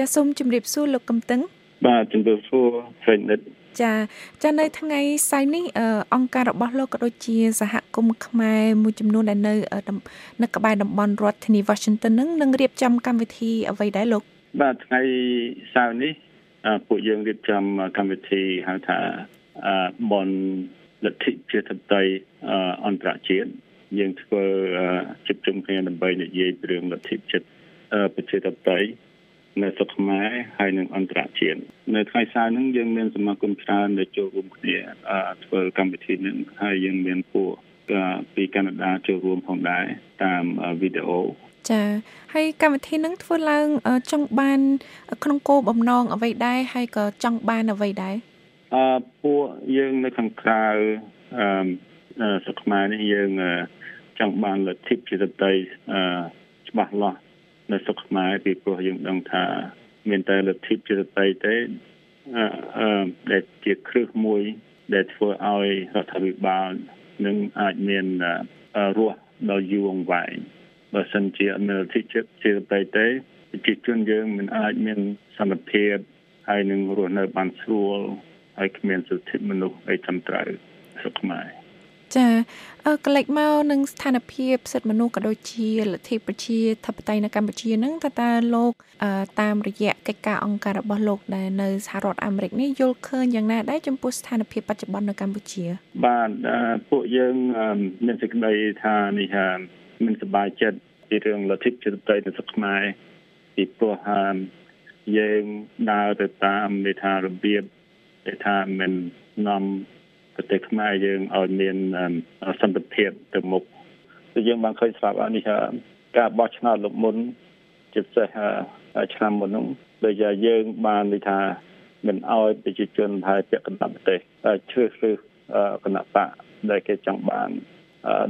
ចាសូមជម្រាបសួរលោកកំតឹងបាទជំរាបសួរស្រីនិតចាចានៅថ្ងៃសៅរ៍នេះអង្គការរបស់លោកក៏ដូចជាសហគមន៍ខ្មែរមួយចំនួនដែលនៅនៅក្បែរតំបន់រដ្ឋធានី Washington នឹងនឹងរៀបចំកម្មវិធីអ្វីដែរលោកបាទថ្ងៃសៅរ៍នេះពួកយើងរៀបចំកម្មវិធីហៅថាបនលទ្ធិជាធិបតេយ្យអន្តរជាតិយើងធ្វើជិបជុំគ្នាដើម្បីនិយាយពីរឿងលទ្ធិចិត្តប្រជាធិបតេយ្យ នៅស្រុកខ្មែរហើយនិងអន្តរជាតិនៅថ្ងៃសៅរ៍ហ្នឹងយើងមានសមាគមច្រើនដែលចូលរួមគ្នាធ្វើកម្មវិធីហ្នឹងហើយយើងមានពួកពីកាណាដាចូលរួមផងដែរតាមវីដេអូចាហើយកម្មវិធីនឹងធ្វើឡើងចង់បាន ក្នុងគោលបំណងអ្វីដែរហើយក៏ចង់បានអ្វីដែរអឺពួកយើងនៅខាងក្រៅអឺស្រុកខ្មែរនេះយើងចង់បានលទ្ធិប្រជាធិបតេយ្យអឺច្បាស់លាស់ នៅស្រុកខ្មែរពីព្រោះយើងដឹងថាមានតែលទ្ធិប្រជាធិបតេយ្យទេអឺដែលជាគ្រឹះមួយ ដែលធ្វើឲ្យរដ្ឋាភិបាលនឹងអាចមានរស់ដល់យូរអង្វែងបើសិនជាអនុលទ្ធិជាបេទេប្រជាជនយើងមិនអាចមានសមត្ថភាពហើយនឹងរស់នៅបានស្រួលហើយគ្មានសិទ្ធិមនុស្សអីត្រឹមត្រូវស្រុកខ្មែរ ចាអឺកលិចមកនឹងស្ថានភាពសិទ្ធិមនុស្សក៏ដូចជាលទ្ធិប្រជាធិបតេយ្យនៅកម្ពុជានឹងតើតើលោកតាមរយៈកិច្ចការអង្គការរបស់លោកដែលនៅសហរដ្ឋអាមេរិកនេះយល់ឃើញយ៉ាងណាដែរចំពោះស្ថានភាពបច្ចុប្បន្ននៅកម្ពុជា បាទពួកយើងមានសេចក្តីថានេះមិនសប្បាយចិត្តពីរឿងលទ្ធិប្រជាធិបតេយ្យនៅស្រុកខ្មែរពីព្រោះយើងដើរទៅតាមនៃថារបៀបដែលថាមិននាំ ប្រទេសខ្មែរយើងឲ្យមានសន្តិភាពទៅមុខគឺយើងបានឃើញស្រាប់នេះការបោះឆ្នោតលោកមុនជាពិសេសឆ្នាំមុននោះដូចយើងបាននិយាយថាមិនអោយប្រជាជនហើយពាក់កណ្ដាលប្រទេសជ្រើសរើសគណៈបកដែលគេចង់បាន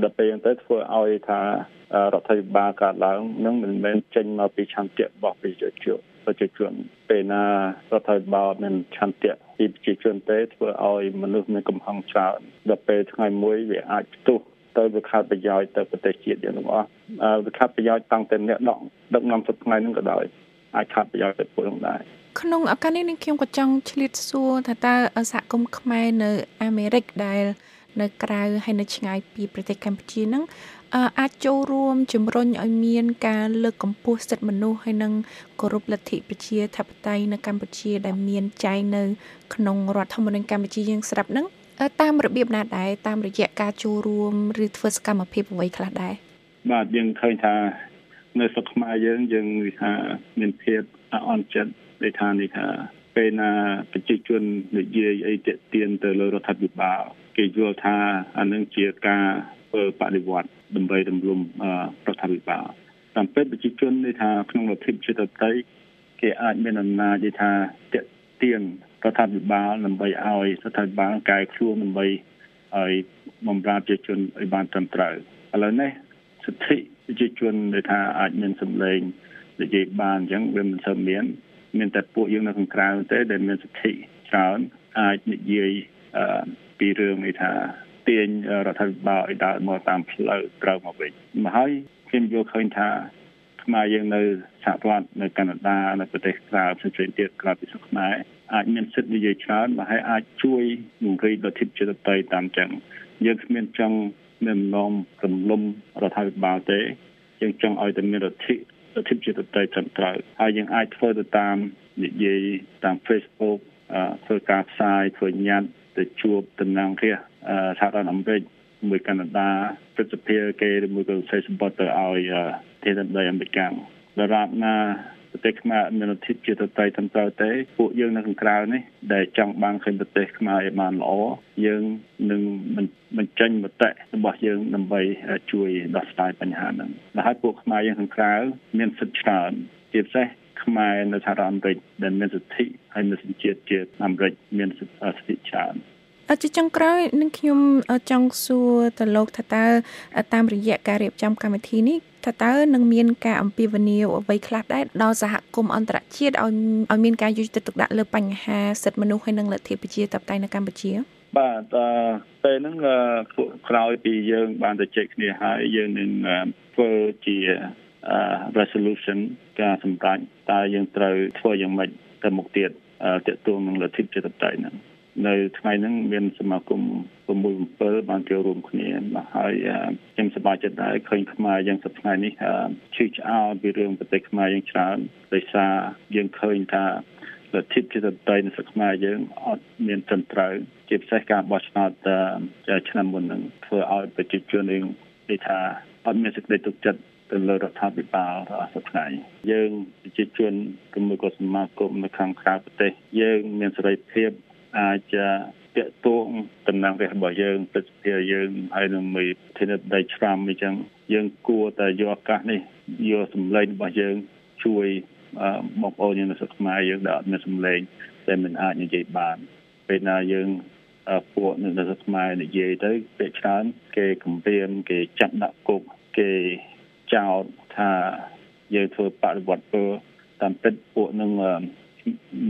ដល់ពេលហ្នឹងទៅធ្វើឲ្យថារដ្ឋាភិបាលកើតឡើងនឹងមិនមែនចេញមកពីឆន្ទៈរបស់ប្រជាជនប្រជាជន ពេលណារដ្ឋាភិបាលមានឆន្ទៈពីប្រជាជនទេធ្វើឲ្យមនុស្សមានកំហឹងច្រើនដល់ពេលថ្ងៃមួយវាអាចផ្ទុះទៅវាខាត់ប្រយោជន៍ទៅប្រទេសជាតិយើងទាំងអស់វាខាត់ប្រយោជន៍តាំងតែអ្នកដកដឹកនាំសប្តាហ៍ហ្នឹងក៏ដោយអាចខាត់ប្រយោជន៍ទៅពួកនោះដែរក្នុងឱកាសនេះនឹងខ្ញុំក៏ចង់ឆ្លៀតសួរថាតើសហគមន៍ខ្មែរនៅអាមេរិកដែល នៅក្រៅហើយនៅឆ្ងាយពីប្រទេសកម្ពុជានឹងអាចចូលរួមជំរុញឲ្យមានការលើកកម្ពស់សិទ្ធិមនុស្សហើយនិងគោរពលទ្ធិប្រជាធិបតេយ្យនៅកម្ពុជាដែលមានចែងនៅក្នុងរដ្ឋធម្មនុញ្ញកម្ពុជាយើងស្រាប់នឹងតាមរបៀបណាដែរតាមរយៈការចូលរួមឬធ្វើសកម្មភាពអ្វីខ្លះដែរបាទយើងឃើញថានៅស្រុកខ្មែរយើងយើងនិយាយថាមានភាពអន់ចិត្តដែលថានេះថា ពេលណាប្រជាជននិយាយអីទាក់ទាញទៅលើរដ្ឋាភិបាលគេយល់ថាអានឹងជាការធ្វើបដិវត្តដើម្បីរំលំរដ្ឋាភិបាលតាមពិតប្រជាជននេះថាក្នុងលទ្ធិជាតិតៃគេអាចមានអំណាចថាតាក់ទាញរដ្ឋាភិបាលដើម្បីឲ្យរដ្ឋាភិបាលកែខ្លួនដើម្បីឲ្យបំរើប្រជាជនឲ្យបានត្រឹមត្រូវឥឡូវនេះសិទ្ធិប្រជាជនដែលថាអាចមានសម្លេងនិយាយបានអញ្ចឹងវាមិនសូវមាន មានតែពួកយើងនៅខាងក្រៅទេដែលមានសិទ្ធិច្រើនអាចនិយាយពីរឿងនេះថាទាញរដ្ឋាភិបាលឲ្យដើរមកតាមផ្លូវត្រូវមកវិញមកហើយខ្ញុំយល់ឃើញថាខ្មែរយើងនៅសហរដ្ឋនៅកាណាដានៅប្រទេសក្រៅផ្សេងៗទៀតក្រៅពីស្រុកខ្មែរអាចមានសិទ្ធិនិយាយច្រើនមកហើយអាចជួយបង្រីលទ្ធិជាតិតៃតាមចឹងយើងគ្មានចង់មាននំរំលំរដ្ឋាភិបាលទេយើងចង់ឲ្យតែមានលទ្ធិ លទ្ធិជាតិតៃត្រឹមត្រូវហើយយើងអាចធ្វើទៅតាមនិយាយតាម Facebook ធ្វើការផ្សាយធ្វើញត្តិទៅជួបតំណាងរាស្ត្រសហរដ្ឋអាមេរិកមួយកាណាដាព្រឹទ្ធសភាគេឬមួយក៏សេចសម្បត្តិទៅឲ្យទីដីអាមេរិកដរាបណា ប្រទេសខ្មែរមានលទ្ធិជាតតៃត្រឹមត្រូវទេពួកយើងនៅខាងក្រៅនេះដែលចង់បានឃើញប្រទេសខ្មែរឲ្យបានល្អយើងនឹងបញ្ចេញមតិរបស់យើងដើម្បីជួយដោះស្រាយបញ្ហាហ្នឹងហើយពួកខ្មែរយើងខាងក្រៅមានសិទ្ធិច្រើនជាពិសេសខ្មែរនៅសហរដ្ឋអាមេរិកដែលមានសិទ្ធិហើយមានសញ្ជាតិជាអាមេរិកមានសិទ្ធិច្រើនជាចុងក្រោយនឹងខ្ញុំចង់សួរទៅលោកថាតើតាមរយៈការរៀបចំកម្មវិធីនេះ ថាតើនឹងមានការអំពាវនាវអ្វីខ្លះដែរដល់សហគមន៍អន្តរជាតិឲ្យឲ្យមានការយកចិត្តទុកដាក់លើបញ្ហាសិទ្ធិមនុស្សហើយនិងលទ្ធិប្រជាធិបតេយ្យនៅកម្ពុជាបាទពេលហ្នឹងពួកក្រោយពីយើង បានទៅជែកគ្នាហើយយើងនឹងធ្វើជា resolution ការសម្រេចតើយើងត្រូវធ្វើយ៉ាងម៉េចទៅមុខទៀតតកតងនឹងលទ្ធិជាតិតៃហ្នឹង នៅថ្ងៃហ្នឹងមានសមាគម6 7បានចូលរួមគ្នាហើយខ្ញុំសប្បាយចិត្តដែរឃើញខ្មែរយ៉ាងសប្តាហ៍នេះឈឺឆ្អល់ពីរឿងប្រទេសខ្មែរយ៉ាងច្រើនដោយសារយើងឃើញថាលទ្ធិជាតិតៃនៅស្រុកខ្មែរយើងអត់មានត្រឹមត្រូវជាពិសេសការបោះឆ្នោតឆ្នាំមុនហ្នឹងធ្វើឲ្យប្រជាជនយើងនិយាយថាអត់មានសេចក្តីទុកចិត្តទៅលើរដ្ឋាភិបាលរបស់សប្តាហ៍យើងប្រជាជនជាមួយក៏សមាគមនៅខាងក្រៅប្រទេសយើងមានសេរីភាព អាចតាក់ទងតំណែងរបស់យើងពិតជាយើងហើយនឹងមានធានាដីឆ្រាំអញ្ចឹងយើងគួរតែយកឱកាសនេះយកសម្លេងរបស់យើងជួយបងប្អូនយើងនៅស្រុកខ្មែរយើងដែលអត់មានសម្លេងតែមិនអាចនិយាយបានពេលណាយើងពួកនៅស្រុកខ្មែរនិយាយទៅពេលច្រើនគេគំរាមគេចាត់ដាក់គុកគេចោទថាយើងធ្វើបដិវត្តពើតាមពិតពួកនឹង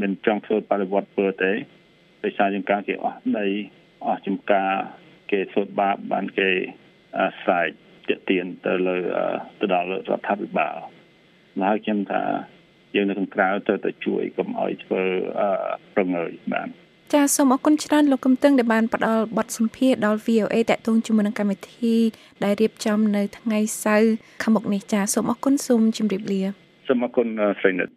មិនចង់ធ្វើបដិវត្តពើទេ ដោយសារជាការគេអស់ដីអស់ចំការគេធ្វើបាបបានគេស្រែកទាក់ទានទៅលើទៅដល់រដ្ឋាភិបាលហើយខ្ញុំថាយើងនៅខាងក្រៅទៅតែជួយកុំឲ្យធ្វើប្រងើយបានចាសូមអរគុណច្រើនលោកកឹមតឹងដែលបានផ្ដល់បទសម្ភាសដល់ VOA តាក់ទងជាមួយនឹងកម្មវិធីដែលរៀបចំនៅថ្ងៃសៅរ៍ខាងមុខនេះចាសូមអរគុណសូមជម្រាបលាសូមអរគុណស្រីនិត